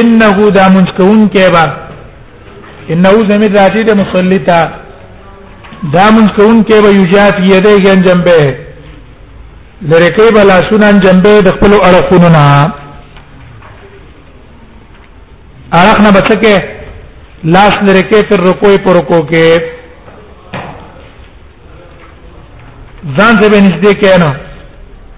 انه دا منځ کون کې با انه زمير راځي د مصلي ته دا منځ کون کې به یجات یده ګن جنبه لره کې بلا سنن جنبه د خپل اړخونو نه اړخ نه بچکه لاس لره کې پر رکوع پر رکوع کې ځان ته به نږدې کېنه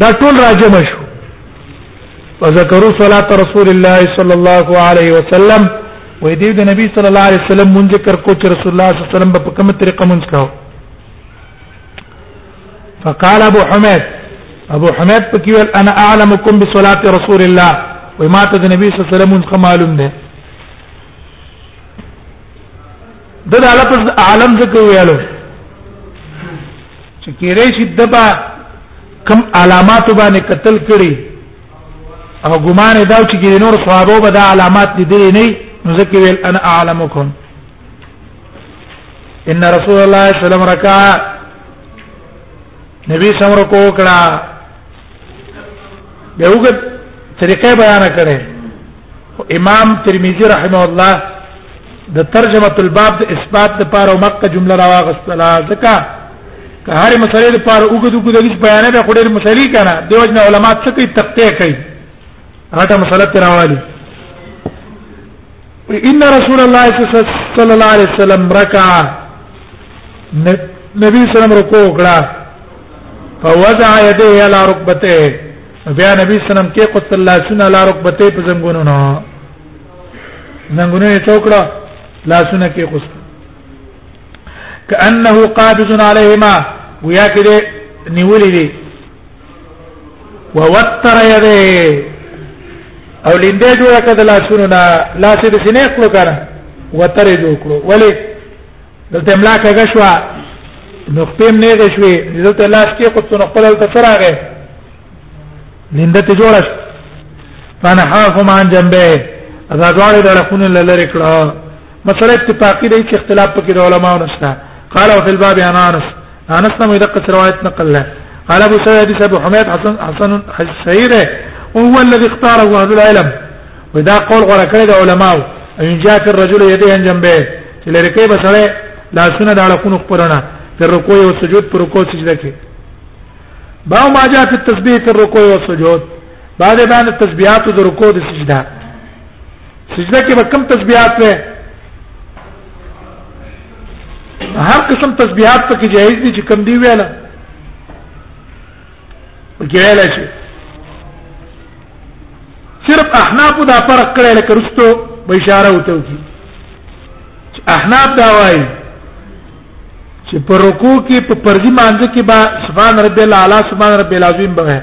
دا ټول راجم شو وذكروا صلاه رسول الله صلى الله عليه وسلم و دې د نبی صلی الله علیه وسلم مونږ ذکر کو چې رسول الله صلی الله علیه وسلم په کومه طریقه مونږ کاو فقال ابو حمید ابو حمید پکې ول انا اعلمکم بصلاه رسول الله و ما ته د نبی صلی الله علیه وسلم مونږ معلوم ده د دا لفظ عالم ذکر ویلو چې کېرې شي دبا کم علامات باندې قتل کړي او ګمان دا چې ګینه نور صحابه به دا علامات دي نه ذکر ویل انا اعلمکم ان رسول الله صلی الله علیه وسلم رکع نبی سم رکو کړه به وګت طریقې بیان کړي امام ترمذی رحمه الله د ترجمه الباب د اثبات لپاره او مکه جمله راوغستله ځکه که هر مسلې لپاره وګد وګد هیڅ بیان نه خوري مسلې کنه دیو جن علما څه کوي تقطیع کوي هغه مسله تراوالي ان رسول الله صلی الله علیه وسلم رکع نبی صلی الله علیه وسلم رکوع کړه فوضع يديه على ركبته بیا نبی سلام کې قد لاسونه على ركبته په زنګونو نه زنګونو یې چوکړه لاسونه کې قص كانه قابض عليهما ويا كده نیولې دي ووتر يديه او لیندې جوړه کړه لاسونه لاسې د سینې کړو کړه وتر جوړ کړو ولی دلته املا کګه شو نو خپم نه غې شوې دلته لاس کې خود نو خپل ته سره غې لنده ته جوړه شو فانا حافظ عن جنبه اذا دوړې د لخونه لری کړه مسله اتفاقی دی چې اختلاف پکې د علماو نشته قال وفي الباب عن انس انس نو دقه روایت نقل له قال ابو سعيد ابو حميد حسن حسن السعيد هو الذي اختاره اهل العلم ودا قول غره کړی د علماو ان جاء في الرجل يديه جنبه چې لري کې بسړې لاسونه د اړکونو خبرونه په رکوع او سجود پر رکوع سجده کې باو ما جاء في التسبيح في الركوع والسجود بعد بعد التسبيحات د رکوع د سجده سجده کې به کم تسبيحات وي هر قسم تسبيحات پکې جایز دي چې کم دی ویاله وګړل شي صرف احناف دا فرق کړی لکه رستو به اشاره وته کی احناف دا وایي چې پر رکوع کې په پردي مانځ کې با سبحان رب الاعلى سبحان رب العظیم به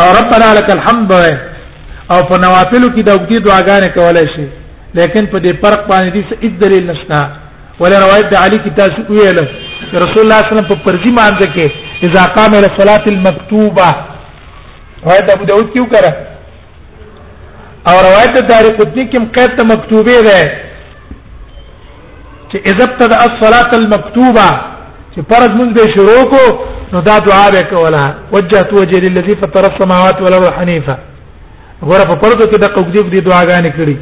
او ربنا لك الحمد وای او په نوافل کې د وګړي دعاګانې کولای شي لیکن په دې فرق باندې دې څه دلیل نشته ولا روایت د علی کتاب څخه ویل رسول الله صلی الله علیه وسلم په پرځي مانځ کې اذا قام الى الصلاه المكتوبه روایت ابو داود کیو کرا او روایت تاریخ الدین کې قید ته مکتوبه ده چې اذا ابتدا الصلاه المكتوبه چې فرض مونږ به شروع کو نو دا دعا به کوله وجهت وجه للذي فطر السماوات والارض حنيفا غره په پردو کې د قوګدیب دی دعاګانې کړي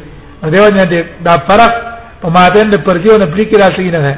دیو نه دا فرق په مابین د پردیو نه پلیکي راشي نه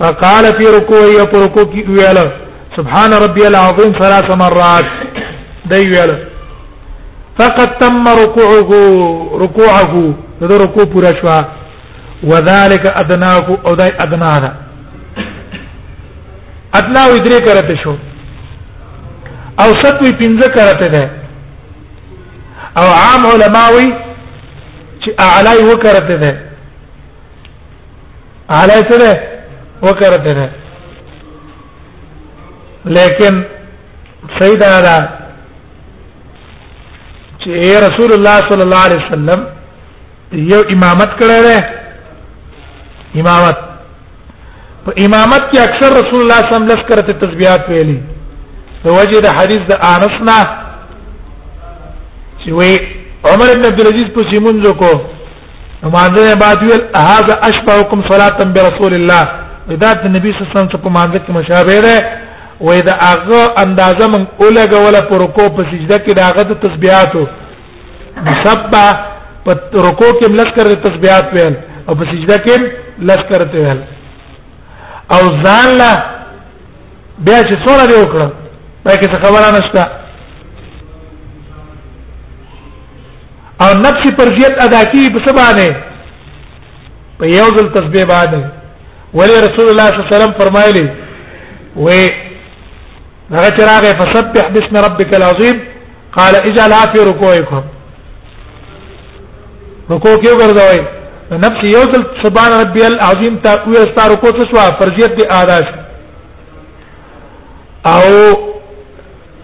فقال في ركوعي او رکوع کې ویل سبحان ربي العظيم ثلاث مرات دی ویل فقد تم ركوعه ركوعه دا رکوع پورا شو وذلك ادناه او دای ادنا ده ادنا و درې کرته شو او ستوي پنځه کرته ده او عام علماوي چې اعلی وکړته ده اعلی سره وکړته ده لیکن سید اعلی چې رسول الله صلی الله علیه وسلم یو امامت کړی دی امامت په امامت کې اکثر رسول الله صلی الله علیه وسلم لسکره ته تسبیحات ویلي د وجه د حدیث د انس نه چې وی عمر ابن عبد العزيز په سیمونځو کو نو مانځنه بعد ویل هاذا اشبهکم صلاه برسول الله دا د نبی صلی الله علیه وسلم په مانځه کې مشابه ده وې دا هغه اندازه من اولګه ولا پر رکوع په سجده کې دا هغه د تسبیحاتو سبا په رکوع کې لس کر تسبیحات ویل او په سجده کې لس کر ته ویل او ځان لا بیا چې څوره دی وکړه دا کې خبره نشته او نفس پرزیت ادا کی په سبانه په یو ځل تسبیح باندې ولی رسول الله صلی الله علیه وسلم فرمایلی و هغه چراغه فسبح باسم ربک العظیم قال اجعل فی رکوعکم رکوع کیو ګرځوي نفس یو ځل سبحان ربی العظیم تا او استا رکوع څه فرضیت دی ادا شي او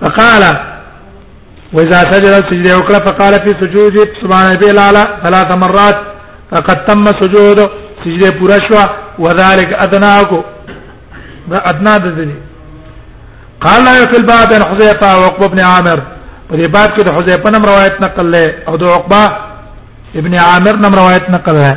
فقال واذا سجد سجد وکړه فقال في سجود سبحان ربي الاعلى ثلاث مرات فقد تم سجود سجده پورا شو وذلك ادناکو دا ادنا د دې قال لا في الباب عن حذيفه وعقبه بن عامر په دې باب کې د حذيفه نم روایت نقل له او د عقبه ابن عامر نم روایت نقل له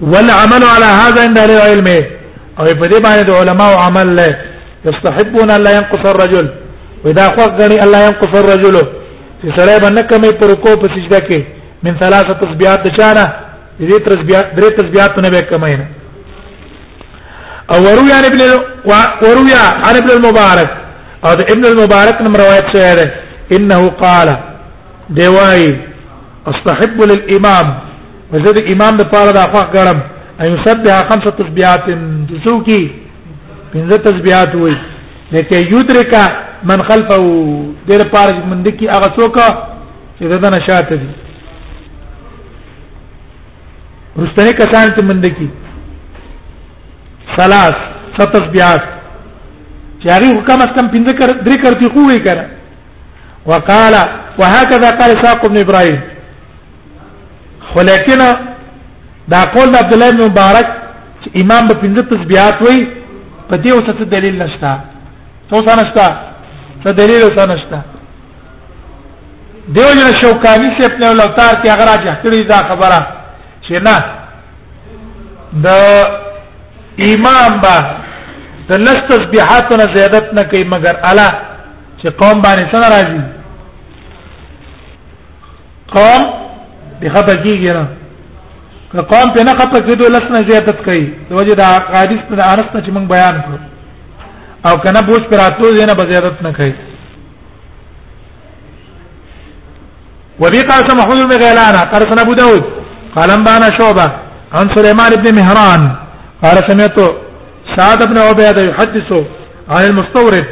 والعمل على هذا عند اهل العلم او په دې باندې علماء عمل له يستحبون ان لا ينقص الرجل واذا خو غني الله ينقص الرجل چې سړی باندې کمې پر کو په سجده کې من ثلاثه تسبيحات چانه دې تسبيحات درې تسبيحات نه به کمای نه او وروي عن ابن وروي عن ابن المبارك او ابن المبارك من روايه شعر انه قال دی وای استحب للامام وزد امام د پاره د افق ګرم ان يسبح خمس تسبيحات تسوكي پنځه تسبيحات وي لکه يدرك من خلفه دیر پاره مند کی هغه څوک چې دغه نشاته دي رستنی کسان چې مند کی ثلاث ستسبيحات چې هغه کم از کم پنځه کر درې کرتی خوې کړه وقال وهكذا قال اسحاق بن ابراهيم ولكن دا قول عبد الله بن مبارک چې امام په پنځه تسبيحات وای په دې اوس څه دلیل نشته تو څه نشته څه دلیل څه نشته دیو جن شوکانی سے اپنے اولتار کې هغه راځه کړی دا خبره چې نه د امام با د لست تسبيحاتنا زیادت نه کوي مگر الا چې قوم باندې څه راځي قوم به خپه کیږي نه که قوم په نه خپه کېدو لسنه زیادت کوي د وجه د حدیث په انس چې موږ بیان کړو او کنه بوج پر راتلو نه بزیادت نه کوي وبي قاسم محمود بن غيلان قال سنا ابو داود قال انبانا شعبه عن سليمان بن مهران قال سمعت سعد بن عبيده يحدث عن المستورد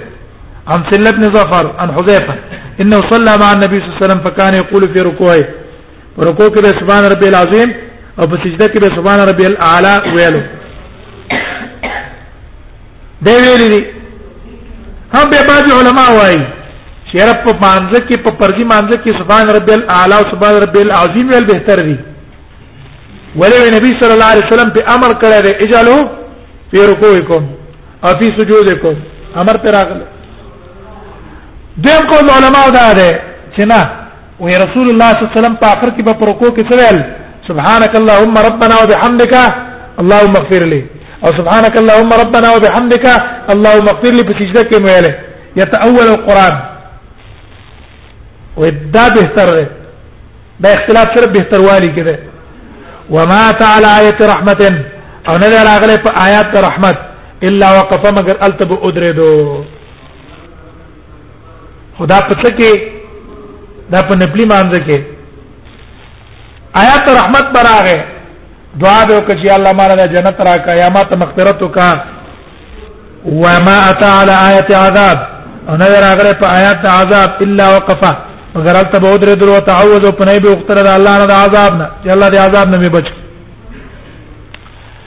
عن سلة بن ظفر عن حذيفه انه صلى مع النبي صلى الله عليه وسلم فكان يقول في ركوعه ركوع کې سبحان ربي العظيم او په سجده کې سبحان ربي الاعلى ویلو دی ویلي دي هم به بعض علما وایي چې رب په مانزه کې په پردي مانزه کې سبحان رب الاعلى او سبحان رب العظیم ویل بهتر دي ولې نبی صلی الله علیه وسلم په امر کړی دی اجلو فی رکوعکم او فی سجودکم امر پر راغله دیم قول علما دا ده چې نه وی رسول الله صلی الله علیه وسلم په اخر کې په رکوع کې څه ویل سبحانك اللهم ربنا وبحمدك اللهم اغفر لي او سبحانك اللهم ربنا وبحمدك اللهم اغفر لي په سجده کې ویل يتأول القرآن ودا بهتر ده دا اختلاف سره بهتر والی کې ده وما تعالى آية رحمة او نه راغله په آیات رحمت الا وقف مگر التب ادریدو خدا پڅ کې دا په نپلی مانځ کې آیات رحمت براغه دعا به وکړي چې الله مال له جنت راکا یا ما ته مغفرت وکا وما اتى على آیت عذاب او نه راغره په آیات عذاب الا وقفا مگر البته به درې درو تعوذ او پنه به وختره الله نه عذاب نه چې الله دې عذاب نه می بچ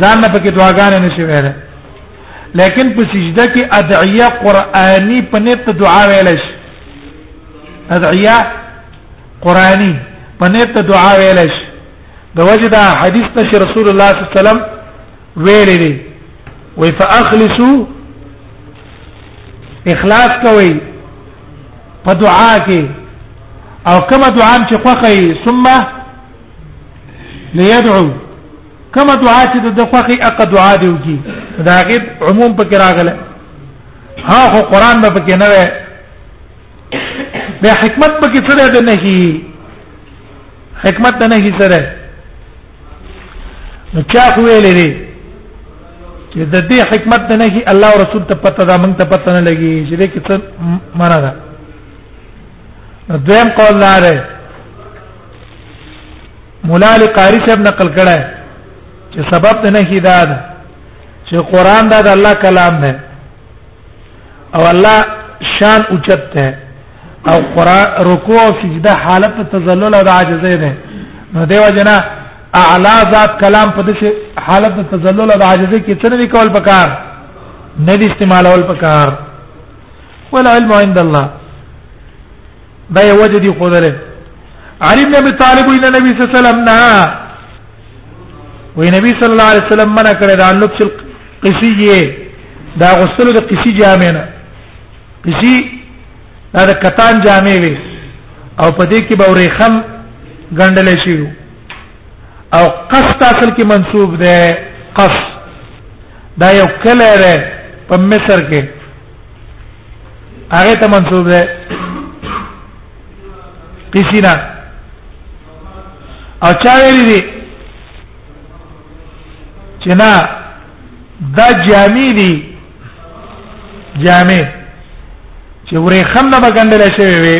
ځان نه پکې دعاګانې نشي ویل لیکن په سجده کې ادعیه قرآنی په نیت دعا ویل شي ادعیه قرآنی په نیت دعا ویل شي د وجه دا حدیث ته رسول الله صلی الله علیه وسلم ویل دي وای فاخلصوا اخلاص کوي په دعا کې او کما دعا چې خوخه ثم ليدعو کما دعا چې د خوخي اق دعا دی وږي دا غي عموم پکې راغله ها خو قران به پکې نه وي به حکمت پکې څه ده نه هي حکمت نه هي سره نو چا خو ویلې دي چې د دې حکمت نه هي الله او رسول ته پته ده مونږ ته پته نه لګي چې دې کې څه معنا ده دویم قول لاره مولا علی قاری صاحب نقل کړه چې سبب د نهي دا ده چې قران دا د الله کلام دی او الله شان اوچت دی او قران رکوع او سجده حالت تذلل او عاجز دی نو دیو جنا اعلی ذات کلام په دې حالت تذلل او عاجز کې څه نه کول پکار نه دي استعمالول پکار ولا علم عند الله دا یو وجه دی خو دره علي بن ابي طالب ان النبي صلى الله عليه وسلم نهى وي نبی صلی الله علیه وسلم منع کړی دا لبس القصیه دا غسل د قصی جامې نه قصی دا د کتان جامې وي او په دې کې به ورېخم ګندل شي او قصد اصل کې منسوب ده قصد دا یو کله ده په مصر کې هغه ته منسوب ده قسینا او چا ویلي دي چې نه دا جامې دي جامې چې ورې خم نه بګندل شوی وي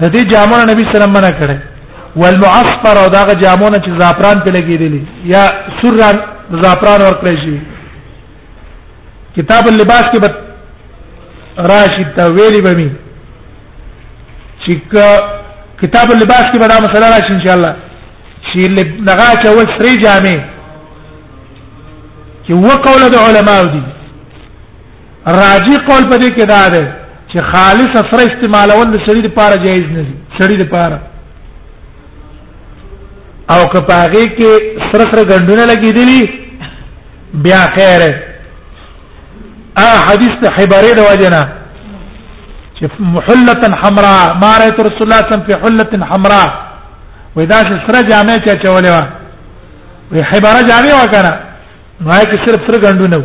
د دې جامونه نبی سلام منع کړي والمعصفر او داغه جامونه چې زعفران په لګیدلی یا سران زعفران ورکړی شي کتاب اللباس کې به راشي ته ویلي به می چې کتاب اللباس کې به دا مسله راشي ان شاء الله چې لغا چې ول سری جامې چې وقول د علماو دي راجی قول په دې کې دا ده چې خالص سره استعمالول د سړي لپاره جایز نه دي سړي لپاره او که پاغه کې سره سره غندونه لګېدلي بیا خیر ا حدیث ته حبره د وجنه چې محله حمراء ما رايت رسول الله صلی الله علیه وسلم په حله حمراء ودا چې سره جامع چا چولې و وی حبره جامع وکړه نو هغه صرف سره غندونه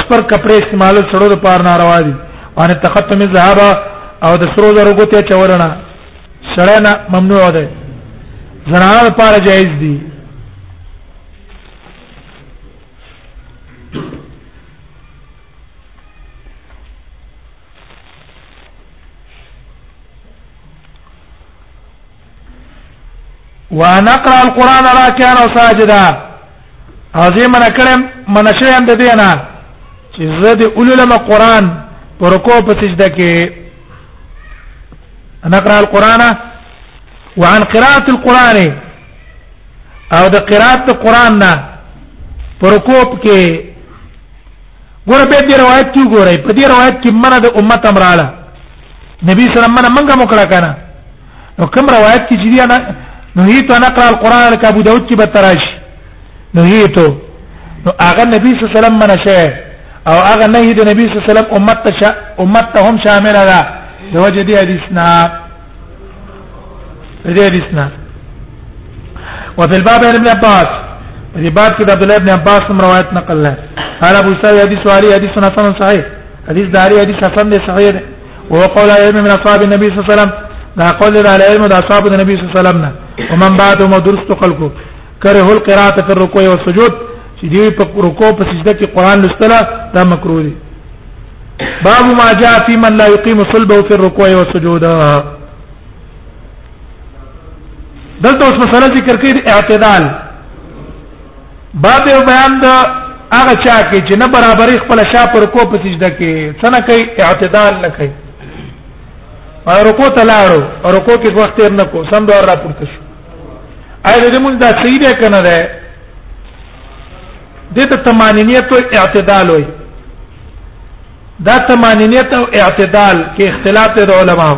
سپر کپڑے استعمال سړو د پار ناروا دي ان تختم الذهب او د سرو زرو ګوتې چورنا سړنا ممنوع ده زنانه لپاره جایز دي وان اقرا القران راکعا او ساجدا او زه من کړم من شوم د دینه چې زه د اولم قران پر کو په سجده کې انا اقرا القران وعن قراءه القران او د قراءت قران نه پر کوپ کې ګور به دې روایت کې ګورای په دې روایت کې منه د امت امراله نبی صلی الله علیه وسلم منه منګه مکړه کنه نو کوم روایت کې چې دی انا نهیت انا قرأ القرآن لك ابو داود کې به تراش نهیت نو هغه نبی صلی الله علیه وسلم منشه او هغه نهی د نبی صلی الله علیه وسلم امت ته امت ته هم شامل ده د وجه دی حدیث نه دې حدیث نه وفي الباب عن ابن عباس دې باب کې د عبد الله ابن عباس کوم روایت نقل نه قال ابو سعيد حدیث والی حدیث حسن صحیح حدیث داری حدیث حسن دی صحیح دی او قول علم من اصحاب النبي صلی الله علیه وسلم دا قول د علم د اصحاب النبي صلی الله علیه وسلم نه ومن بعد ما درست خلقو کره القراءه في الركوع والسجود چې دی په رکوع په سجده کې قران لستلا دا مکروه دي باب ما جاء في من لا يقيم صلبه في الركوع والسجود دلته اوس مسله ذکر کړي اعتدال باب بیان د هغه چا کې چې نه برابرې خپل شا پر کو په سجده کې څنګه کوي اعتدال نه کوي او رکو ته لاړو او رکو کې وخت تیر نه کو سم دوه را پورته شو اې دې مونږ دا صحیح ده کنه ده دې ته تمانینیت او اعتدال وي دا تمانینیت او اعتدال کې اختلاف دی د علماو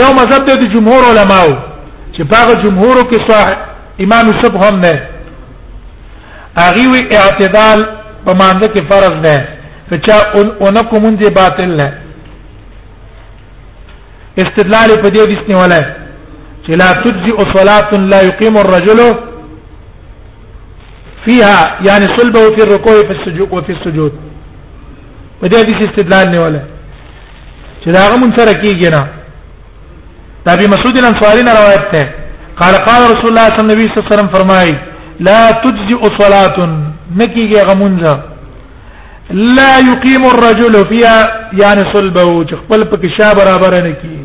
یو مذهب دی د جمهور علماو چې باغ جمهور کې صاحب امام یوسف هم نه اغي وی اعتدال په مانده کې فرض نه فچا اونکو مونږ دی باطل نه استدلال په دې وسنی ولا چې لا تجزئ صلاه لا يقيم الرجل فيها يعني صلبه في الركوع في السجود وفي السجود په دې حدیث استدلال نه ولا چې دا هغه مونږ سره کیږي نه دا به مسعود الانصاری نه روایت ده قال قال رسول الله صلی الله علیه وسلم فرمای لا تجزئ صلاه نکیږي هغه مونږ لا يقيم الرجل فيها يعني صلبه چې خپل پکې شا برابر نه کی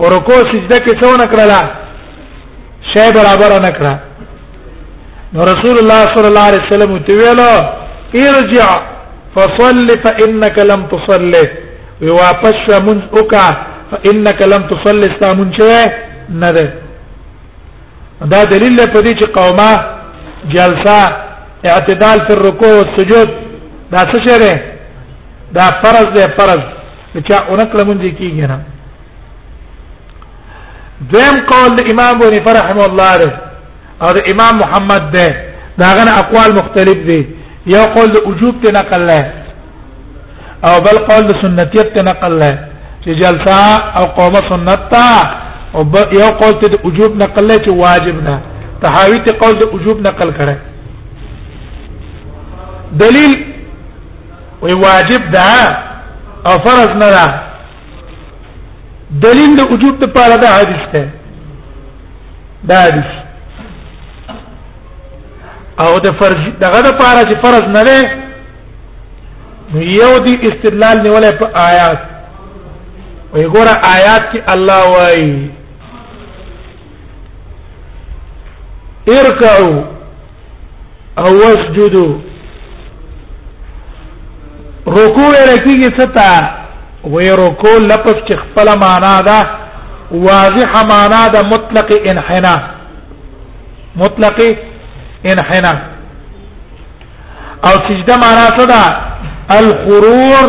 ورکو سجده کې څو نکړه شی برابر نکړه نو رسول الله صلی الله علیه وسلم ته ویلو ارجع فصل فانك لم تصلي واپس من اوکا فانك لم تصلي استامن چه نه ده دا دلیل په دې چې قومه جلسه اعتدال فی الرکوع والسجود دا څه شی ده دا فرض ده فرض نو چا اونک لمونځ کیږي نه دیم قول د امام بونی فرحم الله علیه او د امام محمد ده دا غنه اقوال مختلف دي یو قول د وجوب ته نقل له او بل قول د سنتیت ته نقل له چې جلسه او قومه سنت تا او یو قول ته د وجوب نقل له چې واجب نه تحاوی ته قول د وجوب نقل کړه دلیل وی واجب ده او فرض نه ده دلیل د وجوب د پاره دا حدیث ده دا حدیث او د فرض دغه د پاره چې فرض نه ده یو دی استدلال نیولای په آیات وی ګوره آیات کې الله وایي ارکعوا او وسجدو رکوع رکیږي ستا وې رکوع لفظ چې خپل معنا ده واضح معنا ده مطلق انحنا مطلق انحنا او سجده معنا څه ده الخرور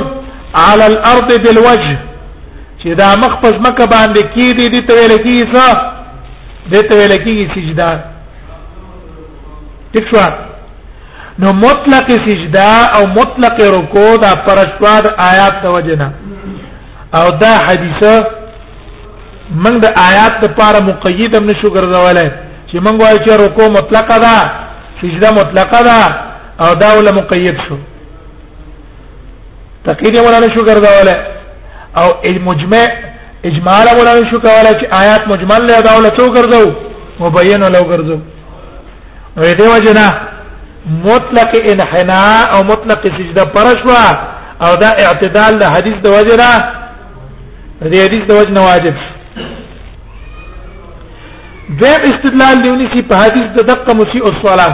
على الارض بالوجه چې دا مخ پس مکه باندې کې دي دي ته ویل کیږي څه دي ته ویل کیږي سجده دښوا نو مطلق سجدا او مطلق رکوع دا پرشوا د آیات د وجنه او دا حدیثه من د آیات لپاره مقید هم نشو ګرځولای چې من وایو چې رکوع مطلقه ده سجده مطلقه ده او دا ول مقید شو تقید یې ولا نشو ګرځوله او مجمع اجمال ولا نشو کوله چې آیات مجمل له داوله تو ګرځو مبین له ګرځو نو دې وجنه مطلق انحناء او مطلق سجده پرشوا او دا اعتدال د حدیث د وجنه د حدیث د وجنه واجب دیم استدلال دیونی سی په حدیث د دقه مسیء الصلاه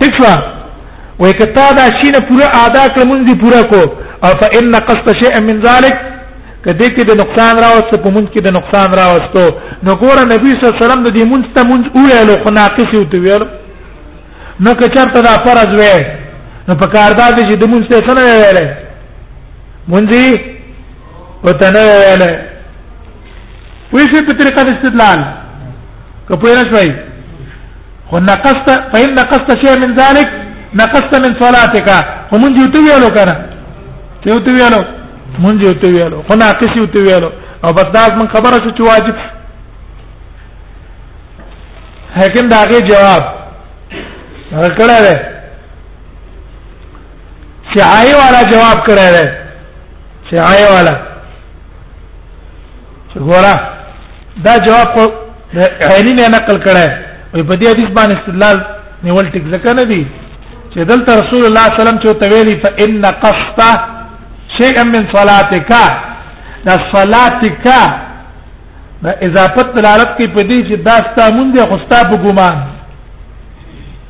تکفا وای کتا دا شینه پورا ادا کړ مونږ دی پورا کو او فإن قصد شيء من ذلك کدی کې د نقصان راوست په مونږ کې د نقصان راوستو نو ګوره نبی صلی الله علیه وسلم د دې مونږ ته مونږ ویلو خو ناقص یو ته ویل نو که چرته دا فرض وې نو په کار دا چې د مونږ ته څه نه ویلې مونږ دې وته نه ویلې وی شي په طریقه د استدلال که په نه شوي خو نقصت فإن نقصت شيء من ذلك نقصت من صلاتك هم جو تو ویلو کنه تو تو ویلو مونږ جو تو ویلو خو ناقص یو تو ویلو او بس دا من خبره شو چې واجب حکم داغه جواب هغه کړه ده چې آی والا جواب کړه ده چې آی والا ګوره دا جواب خو عینی نه نقل کړه وي په دې حدیث باندې استدلال نیول ټیک ځکه نه دی چې دلته رسول الله صلی الله علیه وسلم چې تویلی فإن قصت شيئا من صلاتك دا صلاتك دا اضافت دلالت کوي په دې چې دا ستامون دي خو ستا په ګمان